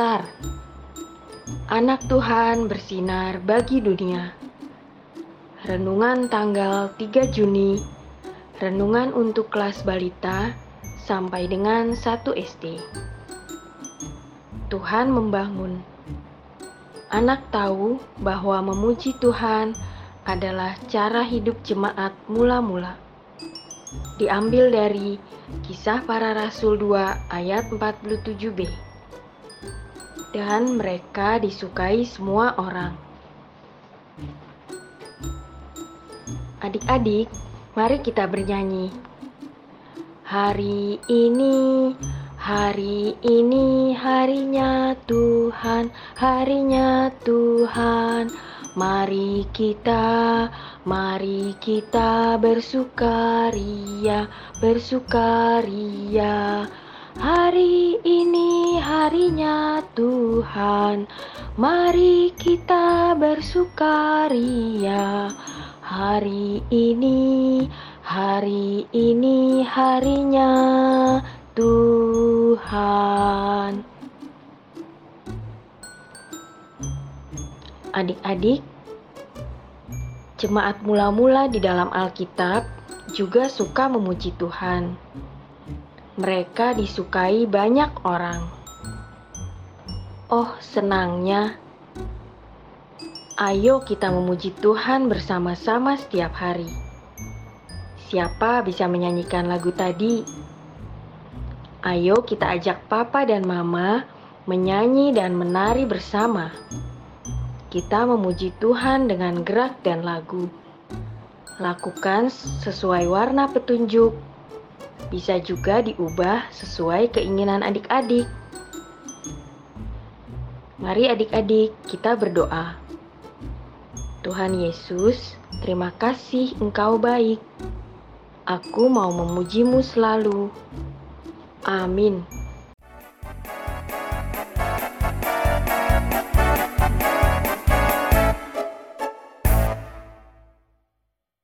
Star. Anak Tuhan bersinar bagi dunia. Renungan tanggal 3 Juni. Renungan untuk kelas balita sampai dengan 1 SD. Tuhan membangun. Anak tahu bahwa memuji Tuhan adalah cara hidup jemaat mula-mula. Diambil dari Kisah Para Rasul 2 ayat 47b. Dan mereka disukai semua orang. Adik-adik, mari kita bernyanyi. Hari ini, hari ini harinya Tuhan, harinya Tuhan. Mari kita, mari kita bersukaria, bersukaria. Hari ini harinya Tuhan, mari kita bersukaria. Hari ini, hari ini harinya Tuhan. Adik-adik, jemaat mula-mula di dalam Alkitab juga suka memuji Tuhan. Mereka disukai banyak orang. Oh, senangnya! Ayo kita memuji Tuhan bersama-sama setiap hari. Siapa bisa menyanyikan lagu tadi? Ayo kita ajak Papa dan Mama menyanyi dan menari bersama kita memuji Tuhan dengan gerak dan lagu. Lakukan sesuai warna petunjuk. Bisa juga diubah sesuai keinginan adik-adik. Mari adik-adik kita berdoa. Tuhan Yesus, terima kasih Engkau baik. Aku mau memujimu selalu. Amin.